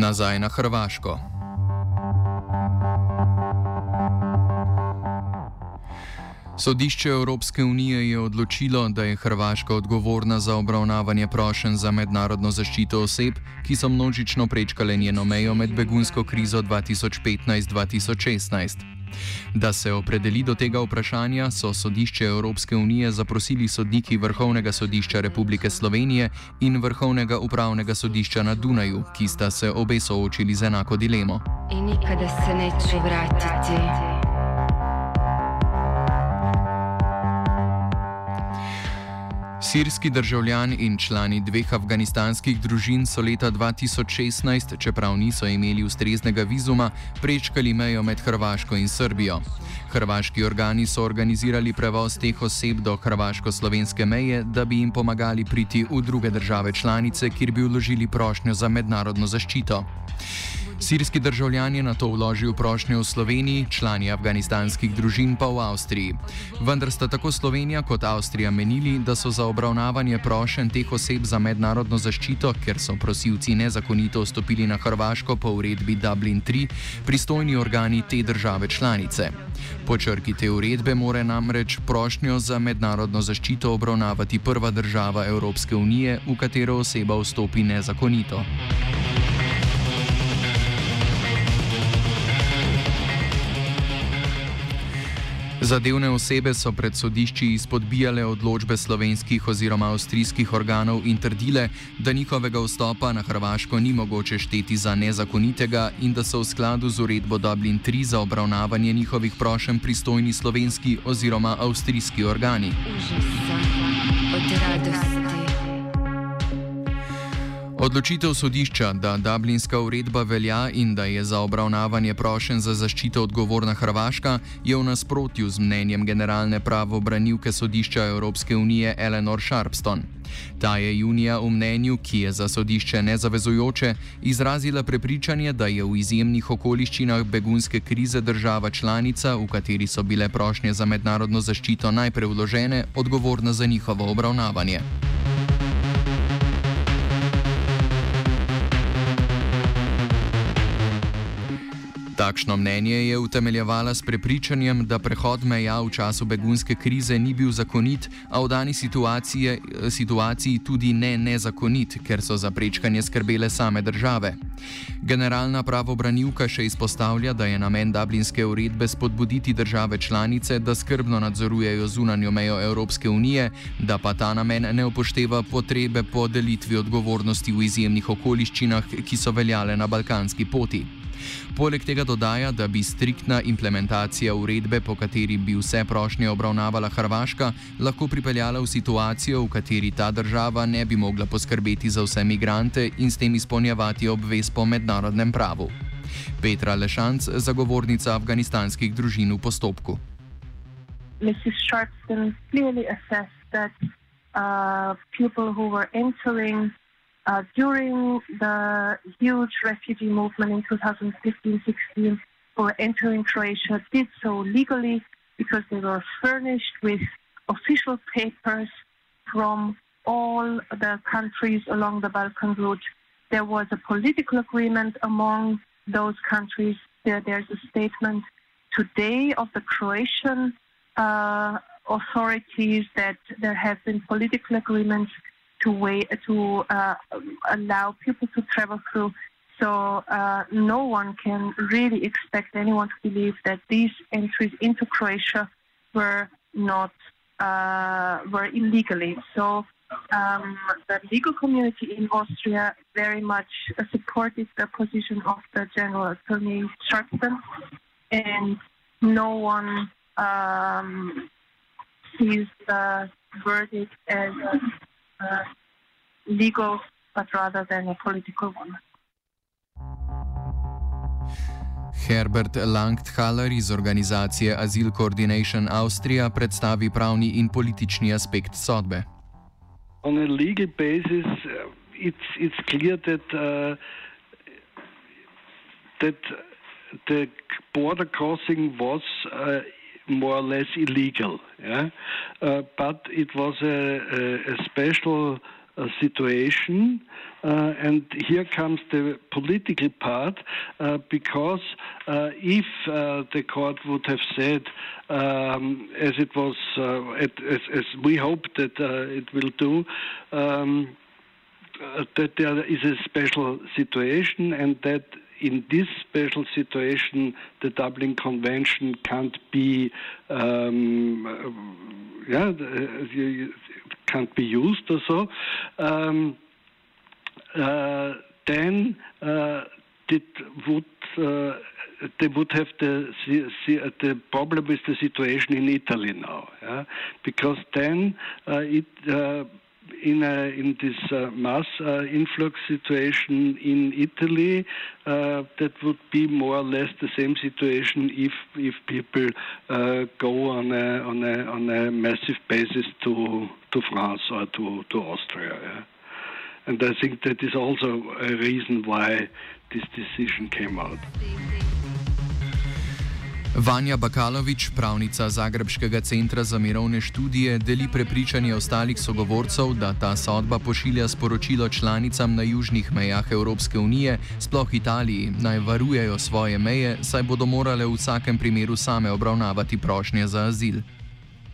Nazaj na Hrvaško. Sodišče Evropske unije je odločilo, da je Hrvaška odgovorna za obravnavanje prošen za mednarodno zaščito oseb, ki so množično prečkale njeno mejo med begunsko krizo 2015-2016. Da se opredeli do tega vprašanja, so sodišče Evropske unije zaprosili sodniki Vrhovnega sodišča Republike Slovenije in Vrhovnega upravnega sodišča na Dunaju, ki sta se obe soočili z enako dilemo. In nikada se neće vratiti. Sirski državljan in člani dveh afganistanskih družin so leta 2016, čeprav niso imeli ustreznega vizuma, prečkali mejo med Hrvaško in Srbijo. Hrvaški organi so organizirali prevoz teh oseb do hrvaško-slovenske meje, da bi jim pomagali priti v druge države članice, kjer bi vložili prošnjo za mednarodno zaščito. Sirski državljan je na to vložil prošnjo v Sloveniji, člani afganistanskih družin pa v Avstriji. Vendar sta tako Slovenija kot Avstrija menili, da so za obravnavanje prošen teh oseb za mednarodno zaščito, ker so prosilci nezakonito vstopili na Hrvaško po uredbi Dublin 3, pristojni organi te države članice. Po črki te uredbe more namreč prošnjo za mednarodno zaščito obravnavati prva država Evropske unije, v katero oseba vstopi nezakonito. Zadevne osebe so pred sodišči izpodbijale odločbe slovenskih oziroma avstrijskih organov in trdile, da njihovega vstopa na Hrvaško ni mogoče šteti za nezakonitega in da so v skladu z uredbo Dublin 3 za obravnavanje njihovih prošen pristojni slovenski oziroma avstrijski organi. Odločitev sodišča, da Dublinska uredba velja in da je za obravnavanje prošen za zaščito odgovorna Hrvaška, je v nasprotju z mnenjem generalne pravobranilke sodišča Evropske unije Eleanor Sharpston. Ta je junija v mnenju, ki je za sodišče nezavezujoče, izrazila prepričanje, da je v izjemnih okoliščinah begunske krize država članica, v kateri so bile prošnje za mednarodno zaščito najprej vložene, odgovorna za njihovo obravnavanje. Takšno mnenje je utemeljevala s prepričanjem, da prehod meja v času begunske krize ni bil zakonit, a v dani situaciji tudi ne nezakonit, ker so za prečkanje skrbele same države. Generalna pravobranilka še izpostavlja, da je namen Dublinske uredbe spodbuditi države članice, da skrbno nadzorujejo zunanjo mejo Evropske unije, da pa ta namen ne upošteva potrebe po delitvi odgovornosti v izjemnih okoliščinah, ki so veljale na balkanski poti. Poleg tega dodaja, da bi striktna implementacija uredbe, po kateri bi vse prošnje obravnavala Hrvaška, lahko pripeljala v situacijo, v kateri ta država ne bi mogla poskrbeti za vse migrante in s tem izpolnjevati obvez po mednarodnem pravu. Petra Lešanc, zagovornica afganistanskih družin v postopku. Mrs. Sharpston clearly assessed that uh, people who were entering Uh, during the huge refugee movement in 2015-16, who were entering Croatia did so legally because they were furnished with official papers from all the countries along the Balkan route. There was a political agreement among those countries. There, there's a statement today of the Croatian uh, authorities that there have been political agreements to wait to uh, allow people to travel through So uh, no one can really expect anyone to believe that these entries into Croatia were not uh, were illegally. So um, the legal community in Austria very much supported the position of the General Attorney Sharpston, and no one um, sees the verdict as uh, legal, but rather than a political one. Herbert Langthaler iz organizacije Azil Coordination Austria predstavi pravni in politični aspekt sodbe. On a legal basis, uh, it's it's clear that uh, that the border crossing was uh, more or less illegal, yeah, uh, but it was a, a, a special uh, situation. Uh, and here comes the political part, uh, because uh, if the court would have said, um, as it was, uh, as, as, we hope that it will do, um, that there is a special situation and that in this special situation, the Dublin Convention can't be, um, yeah, can't be used or so. Um, uh, then uh, it would uh, they would have the the problem with the situation in Italy now, yeah? because then uh, it uh, in a, in this uh, mass uh, influx situation in Italy, uh, that would be more or less the same situation if if people go on a on a on a massive basis to to France or to to Austria. Yeah? And I think that is also a reason why this decision came out. Vanja Bakalovič, pravnica Zagrebskega centra za mirovne študije, deli prepričanje ostalih sogovorcev, da ta sodba pošilja sporočilo članicam na južnih mejah Evropske unije, sploh Italiji, naj varujejo svoje meje, saj bodo morale v vsakem primeru same obravnavati prošnje za azil.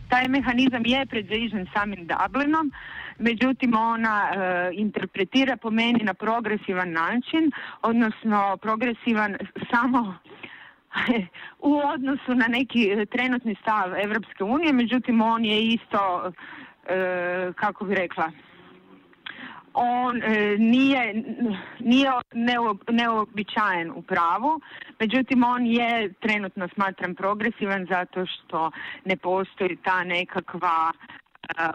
Ta mehanizem je predviđen samim Dublinom. međutim ona e, interpretira po meni na progresivan način, odnosno progresivan samo u odnosu na neki trenutni stav Evropske unije, međutim on je isto, e, kako bi rekla, on e, nije, nije neobičajen u pravu, međutim on je trenutno smatram progresivan zato što ne postoji ta nekakva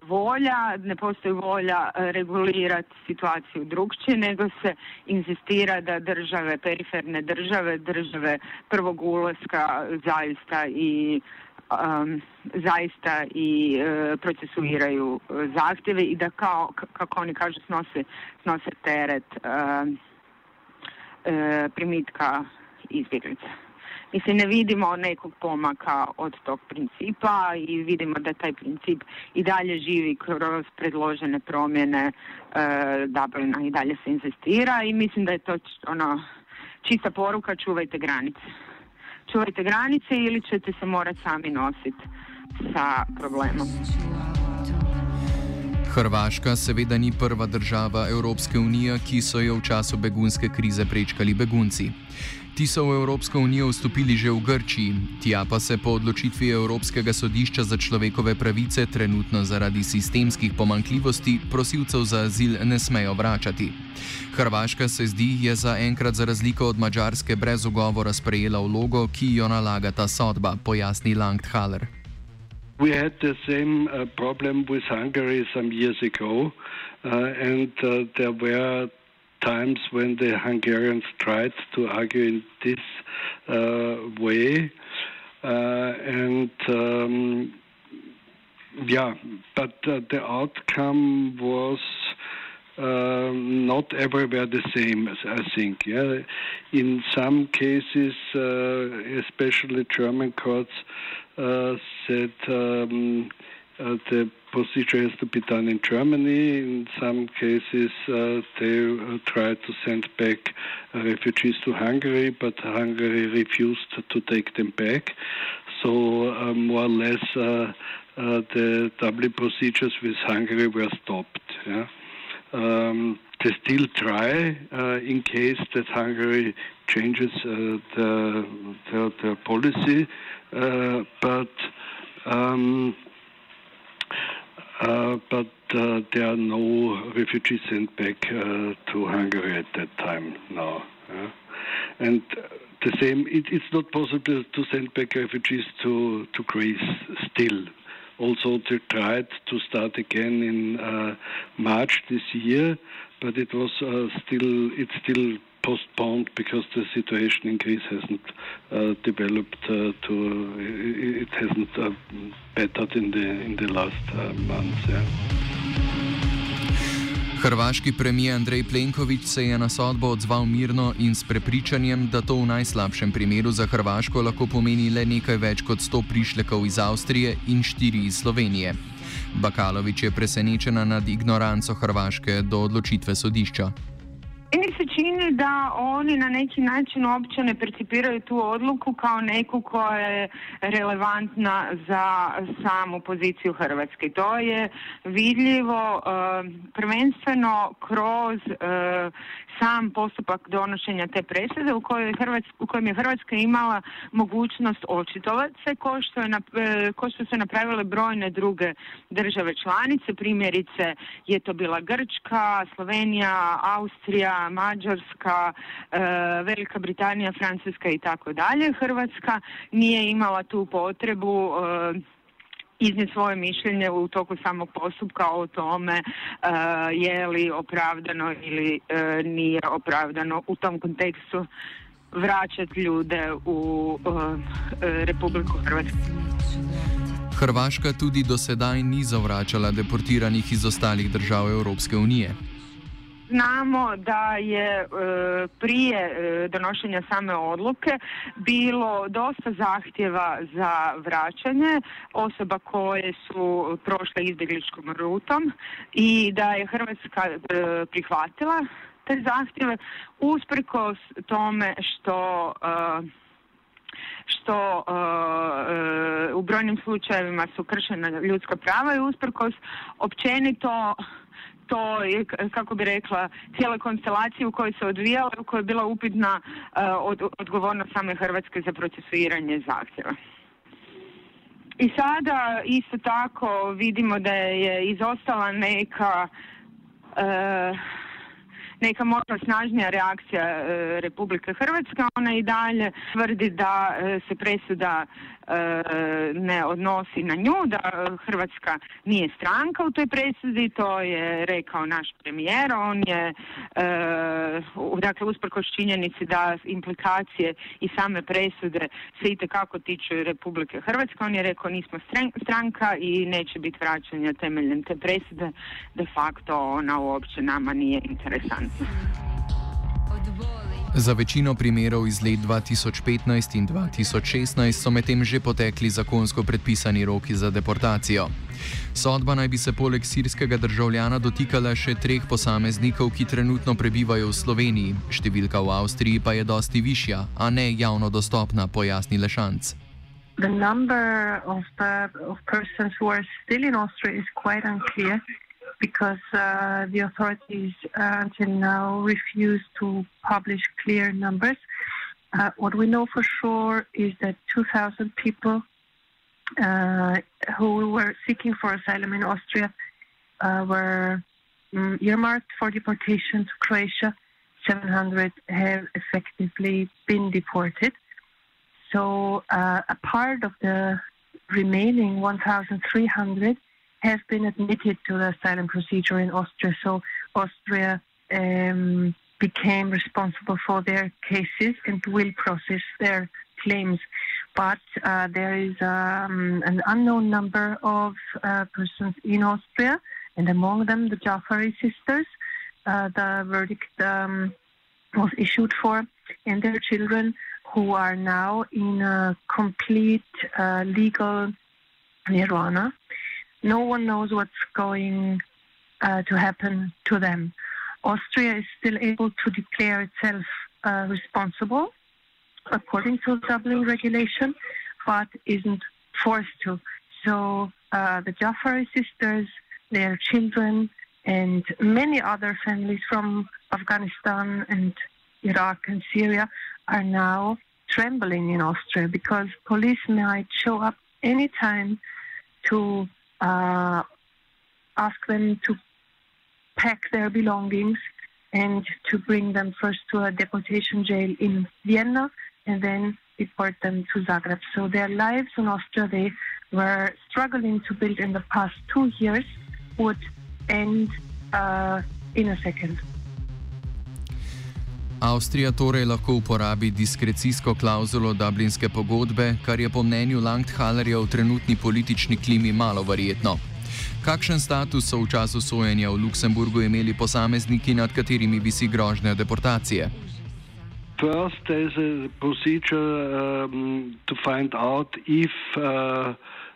volja, ne postoji volja regulirati situaciju drugčije, nego se insistira da države, periferne države, države prvog ulaska zaista i zaista i uh, procesuiraju zahtjeve i da kao, kako oni kažu, snose, snose teret uh, primitka izbjeglica. Mislim, ne vidimo nekog pomaka od tog principa i vidimo da taj princip i dalje živi kroz predložene promjene e, Dublina i dalje se insistira i mislim da je to ono, čista poruka čuvajte granice. Čuvajte granice ili ćete se morati sami nositi sa problemom. Hrvaška seveda ni prva država Evropske unije, ki so jo v času begunske krize prečkali begunci. Ti so v Evropsko unijo vstopili že v Grčiji, tja pa se po odločitvi Evropskega sodišča za človekove pravice trenutno zaradi sistemskih pomankljivosti prosilcev za azil ne smejo vračati. Hrvaška se zdi, je za enkrat za razliko od Mačarske brez ugovora sprejela vlogo, ki jo nalaga ta sodba, pojasni Langthaler. We had the same uh, problem with Hungary some years ago, uh, and uh, there were times when the Hungarians tried to argue in this uh, way. Uh, and um, yeah, but uh, the outcome was uh, not everywhere the same, I think. Yeah, in some cases, uh, especially German courts uh, said um, the procedure has to be done in Germany. In some cases, uh, they tried to send back refugees to Hungary, but Hungary refused to take them back. So, uh, more or less, uh, uh, the Dublin procedures with Hungary were stopped. Yeah? um, they still try uh, in case that Hungary changes uh, policy, uh, but um, uh, but uh, there are no refugees sent back uh, to Hungary at that time now. and the same, it, it's not possible to send back refugees to, to Greece still. Also, they tried to start again in uh, March this year, but it was uh, still it's still postponed because the situation in Greece hasn't uh, developed uh, to it hasn't uh, bettered in the in the last uh, months. Yeah. Hrvaški premijer Andrej Plenković se je na sodbo odzval mirno in s prepričanjem, da to v najslabšem primeru za Hrvaško lahko pomeni le nekaj več kot 100 prišlekov iz Avstrije in 4 iz Slovenije. Bakalovič je presenečena nad ignoranco Hrvaške do odločitve sodišča. Meni se čini da oni na neki način uopće ne percipiraju tu odluku kao neku koja je relevantna za samu poziciju Hrvatske. To je vidljivo uh, prvenstveno kroz uh, sam postupak donošenja te presude u, kojoj u kojem je Hrvatska imala mogućnost očitovati se ko što, je uh, ko što su napravile brojne druge države članice. Primjerice je to bila Grčka, Slovenija, Austrija, Mađarska, e, Velika Britanija, Francuska i tako dalje. Hrvatska nije imala tu potrebu e, iznijeti svoje mišljenje u toku samog postupka o tome e, je li opravdano ili nije opravdano u tom kontekstu vraćati ljude u Republiku Hrvatsku. Hrvaška tudi do sedaj ni zavračala deportiranih iz ostalih držav Evropske unije. Znamo da je e, prije e, donošenja same odluke bilo dosta zahtjeva za vraćanje osoba koje su prošle izbjegličkom rutom i da je Hrvatska e, prihvatila te zahtjeve usprkos tome što što u brojnim slučajevima su kršena ljudska prava i usprkos općenito to je, kako bi rekla, cijela konstelacija u kojoj se odvijala, u kojoj je bila upitna uh, od, odgovornost same Hrvatske za procesuiranje zahtjeva. I sada isto tako vidimo da je izostala neka uh, neka možda snažnija reakcija uh, Republike Hrvatske. Ona i dalje tvrdi da se presuda E, ne odnosi na nju, da Hrvatska nije stranka u toj presudi, to je rekao naš premijer, on je e, dakle usprkos činjenici da implikacije i same presude se itekako tiču Republike Hrvatske, on je rekao nismo stranka i neće biti vraćanja temeljem te presude, de facto ona uopće nama nije interesantna. Za večino primerov iz let 2015 in 2016 so medtem že potekli zakonsko predpisani roki za deportacijo. Sodba naj bi se poleg sirskega državljana dotikala še treh posameznikov, ki trenutno prebivajo v Sloveniji, številka v Avstriji pa je dosti višja, a ne javno dostopna, pojasni Lešanc. The number of, uh, of persons who are still in Austria is quite unclear. Because uh, the authorities uh, until now refuse to publish clear numbers. Uh, what we know for sure is that 2,000 people uh, who were seeking for asylum in Austria uh, were um, earmarked for deportation to Croatia. 700 have effectively been deported. So uh, a part of the remaining 1,300 have been admitted to the asylum procedure in Austria. So Austria um, became responsible for their cases and will process their claims. But uh, there is um, an unknown number of uh, persons in Austria, and among them the Jafari sisters. Uh, the verdict um, was issued for, and their children who are now in a complete uh, legal nirvana no one knows what's going uh, to happen to them. Austria is still able to declare itself uh, responsible according to the Dublin regulation, but isn't forced to. So uh, the Jafari sisters, their children, and many other families from Afghanistan and Iraq and Syria are now trembling in Austria because police might show up anytime to uh, ask them to pack their belongings and to bring them first to a deportation jail in Vienna and then deport them to Zagreb. So their lives in Austria, they were struggling to build in the past two years, would end uh, in a second. Avstrija torej lahko uporabi diskrecijsko klauzulo Dublinske pogodbe, kar je po mnenju Langthalerja v trenutni politični klimi malo verjetno. Kakšen status so v času sojenja v Luksemburgu imeli posamezniki, nad katerimi bi si grožnja deportacije? First, there's a procedure um, to find out if uh,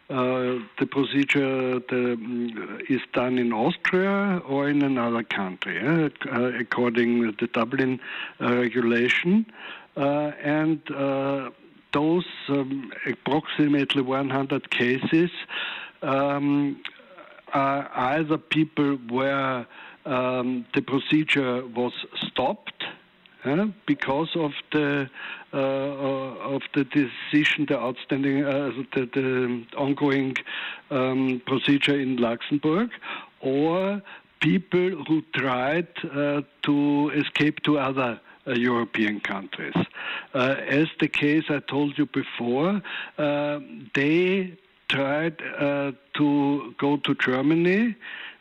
the procedure the, um, is done in Austria or in another country, eh, uh, according to the Dublin uh, regulation. Uh, and uh, those um, approximately 100 cases um, are either people where um, the procedure was stopped uh, because of the uh, of the decision, the outstanding, uh, the, the, ongoing um, procedure in Luxembourg, or people who tried uh, to escape to other uh, European countries. Uh, as the case I told you before, they tried to go to Germany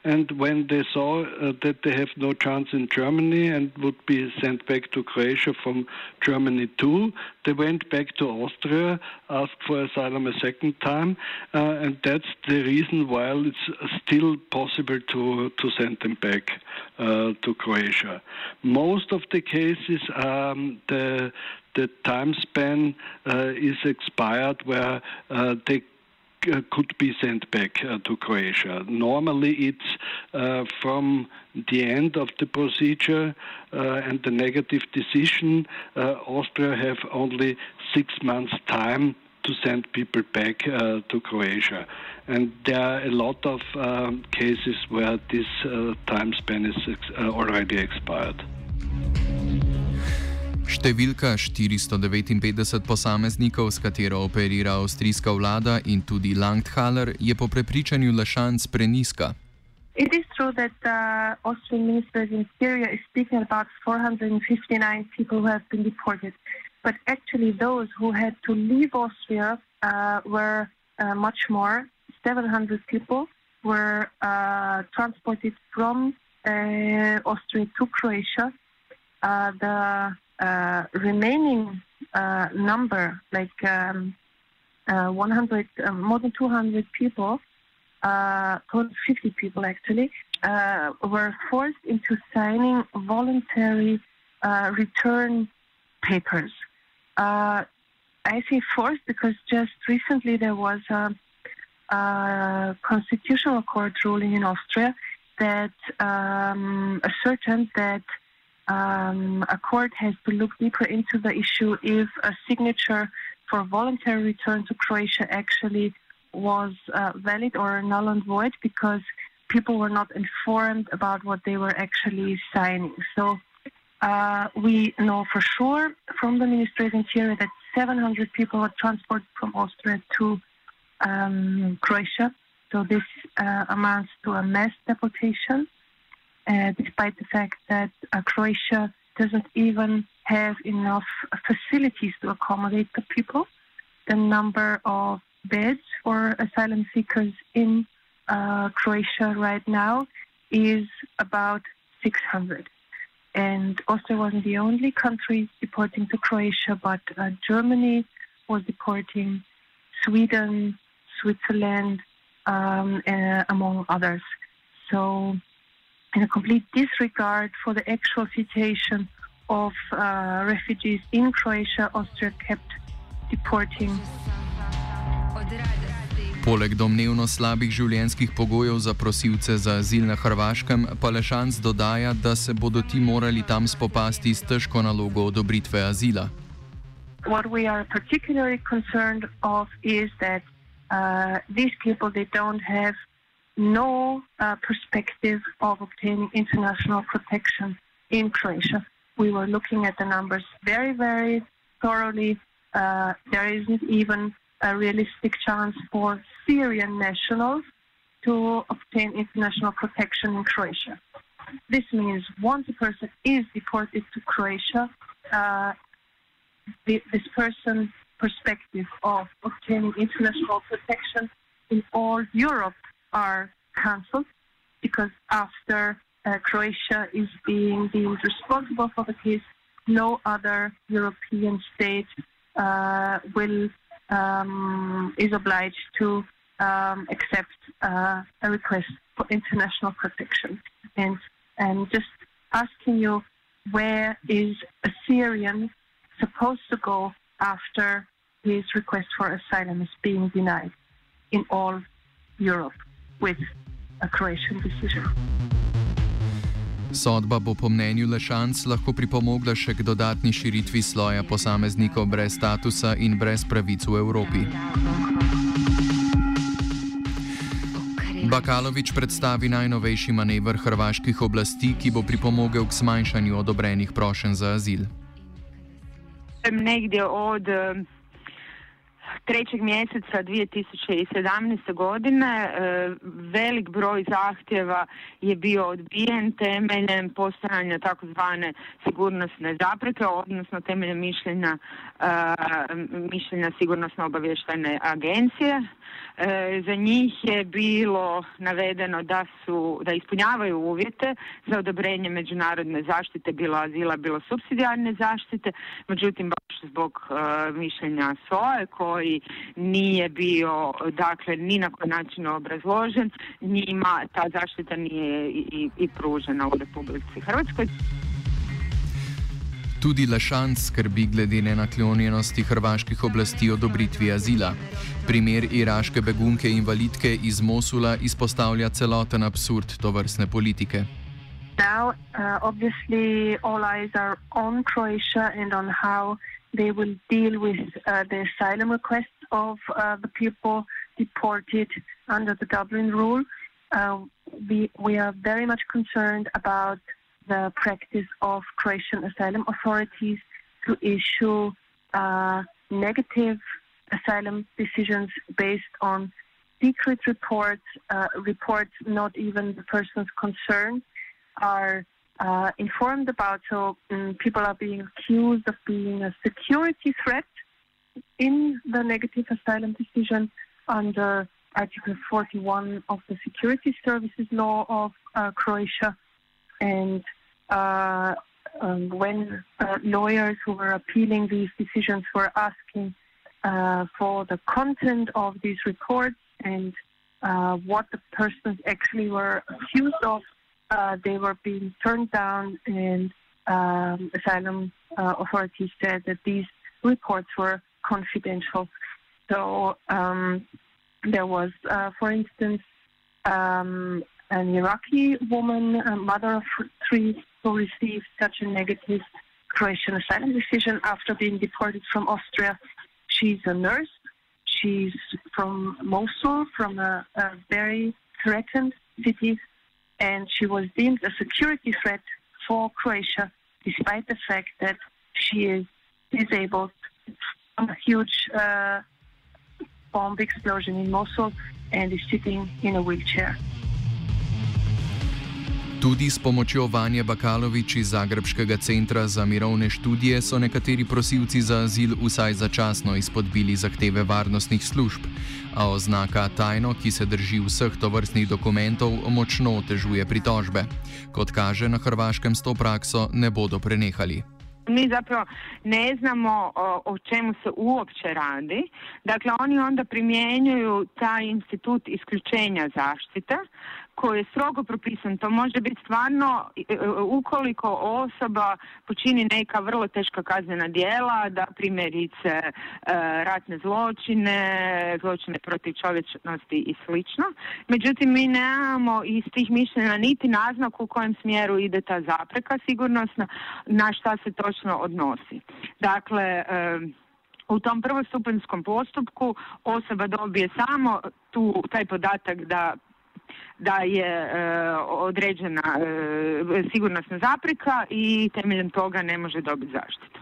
and when they saw uh, that they have no chance in Germany and would be sent back to Croatia from Germany too, they went back to Austria, asked for asylum a second time, uh, and that's the reason why it's still possible to, to send them back uh, to Croatia. Most of the cases, um, the the time span uh, is expired where uh, they uh, could be sent back uh, to Croatia. Normally, it's from the end of the procedure and the negative decision. Austria have only six months' time to send people back uh, to Croatia. And there are a lot of um, cases where this uh, time span is ex uh, already expired. Številka 459 posameznikov, s katero operira avstrijska vlada in tudi Langthaler, je po prepričanju Lešanc preniska. It is true that the uh, Austrian minister in Syria is speaking about 459 people who have been deported. But actually, those who had to leave Austria uh, were uh, much more. 700 people were uh, transported from uh, Austria to Croatia. Uh, the remaining number, like um, uh, 100, uh, more than 200 people, uh, 250 people actually, uh, were forced into signing voluntary return papers. I say forced because just recently there was a, a constitutional court ruling in Austria that um, ascertained that um, a court has to look deeper into the issue if a signature for voluntary return to Croatia actually was uh, valid or null and void because people were not informed about what they were actually signing. So uh, we know for sure from the Ministry of Interior that 700 people were transported from Austria to um, Croatia. So this uh, amounts to a mass deportation. Uh, despite the fact that uh, Croatia doesn't even have enough facilities to accommodate the people. The number of beds for asylum seekers in uh, Croatia right now is about 600. And Austria wasn't the only country deporting to Croatia, but uh, Germany was deporting, Sweden, Switzerland, um, uh, among others. So in a complete disregard for the actual situation of uh, refugees in Croatia, Austria kept deporting. Poleg domnevno slabih življenjskih pogojev za prosilce za azil na Hrvaškem, pa Lešanc dodaja, da se bodo ti morali tam spopasti s težko nalogo odobritve azila. What we are particularly concerned of is that uh, these people they don't have no uh, perspective of obtaining international protection in Croatia. We were looking at the numbers very, very thoroughly. Uh, there isn't even a realistic chance for Syrian nationals to obtain international protection in Croatia. This means once a person is deported to Croatia, uh, this person's perspective of obtaining international protection in all Europe are cancelled because after uh, Croatia is being deemed responsible for the case, no other European state uh, will um, is obliged to um, accept uh, a request for international protection. And and just asking you, where is a Syrian supposed to go after his request for asylum is being denied in all Europe with a Croatian decision? Sodba bo po mnenju Lešanc lahko pripomogla še k dodatni širitvi sloja posameznikov brez statusa in brez pravic v Evropi. Bakalovič predstavi najnovejši manevr hrvaških oblasti, ki bo pripomogel k zmanjšanju odobrenih prošenj za azil. Negdje od trećeg mjeseca 2017. godine e, velik broj zahtjeva je bio odbijen temeljem postojanja takozvane sigurnosne zapreke, odnosno temeljem mišljenja, e, mišljenja sigurnosno obavještajne agencije. E, za njih je bilo navedeno da su da ispunjavaju uvjete za odobrenje međunarodne zaštite, bilo azila, bilo subsidijarne zaštite, međutim baš zbog mišljenja SOE koji nije bio dakle ni na koji način obrazložen, njima ta zaštita nije i, i pružena u Republici Hrvatskoj. Tudi Lašanc skrbi glede nenaklonjenosti hrvaških oblasti odobritvi azila. Primer iraške begunke invalidke iz Mosula izpostavlja celoten absurd tovrstne politike. Now, uh, obviously, all eyes are on Croatia and on how They will deal with uh, the asylum requests of uh, the people deported under the Dublin rule. Uh, we, we are very much concerned about the practice of Croatian asylum authorities to issue uh, negative asylum decisions based on secret reports, uh, reports not even the persons concerned are uh, informed about. So um, people are being accused of being a security threat in the negative asylum decision under Article 41 of the Security Services Law of uh, Croatia. And uh, um, when uh, lawyers who were appealing these decisions were asking uh, for the content of these reports and uh, what the persons actually were accused of, uh, they were being turned down, and um, asylum uh, authorities said that these reports were confidential. So um, there was, uh, for instance, um, an Iraqi woman, a mother of three, who received such a negative Croatian asylum decision after being deported from Austria. She's a nurse. She's from Mosul, from a, a very threatened city and she was deemed a security threat for Croatia, despite the fact that she is disabled from a huge uh, bomb explosion in Mosul and is sitting in a wheelchair. Tudi s pomočjo Vanja Bakalovič iz Zagrebskega centra za mirovne študije so nekateri prosilci za azil vsaj začasno izpodbili zahteve varnostnih služb, a oznaka tajno, ki se drži vseh tovrstnih dokumentov, močno otežuje pritožbe. Kot kaže, na Hrvaškem s to prakso ne bodo prenehali. Mi zapravo ne znamo o, o čemu se uopće radi. Dakle, oni onda primjenjuju taj institut isključenja zaštite koji je strogo propisan. To može biti stvarno e, e, ukoliko osoba počini neka vrlo teška kaznena djela, da primjerice e, ratne zločine, zločine protiv čovječnosti i slično. Međutim, mi nemamo iz tih mišljenja niti naznaku u kojem smjeru ide ta zapreka sigurnosna, na šta se točno odnosi. Dakle, u tom prvostupanjskom postupku osoba dobije samo tu taj podatak da da je e, određena e, sigurnosna zapreka i temeljem toga ne može dobiti zaštitu.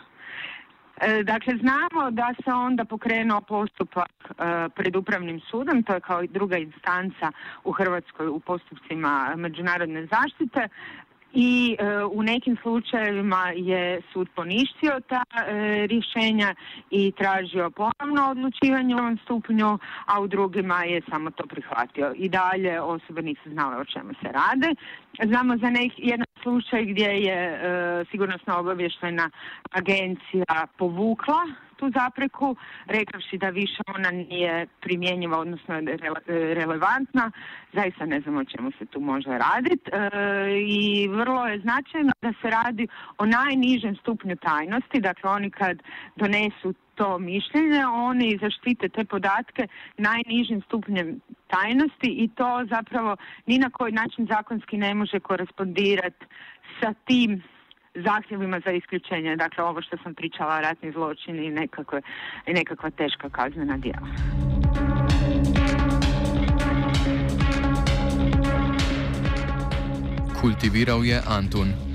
E, dakle, znamo da se onda pokrenuo postupak e, pred upravnim sudom, to je kao i druga instanca u Hrvatskoj u postupcima međunarodne zaštite i e, u nekim slučajevima je sud poništio ta e, rješenja i tražio ponovno odlučivanje u ovom stupnju, a u drugima je samo to prihvatio. I dalje osobe nisu znale o čemu se rade. Znamo za nek, jedan slučaj gdje je e, sigurnosno obavještajna agencija povukla tu zapreku, rekavši da više ona nije primjenjiva, odnosno rele, relevantna, zaista ne znam o čemu se tu može raditi. E, I vrlo je značajno da se radi o najnižem stupnju tajnosti, dakle oni kad donesu to mišljenje, oni zaštite te podatke najnižim stupnjem tajnosti i to zapravo ni na koji način zakonski ne može korespondirati sa tim zahtjevima za isključenje, dakle ovo što sam pričala, ratni zločini i nekakve, nekakva teška kaznena djela. Kultiviral je Antun.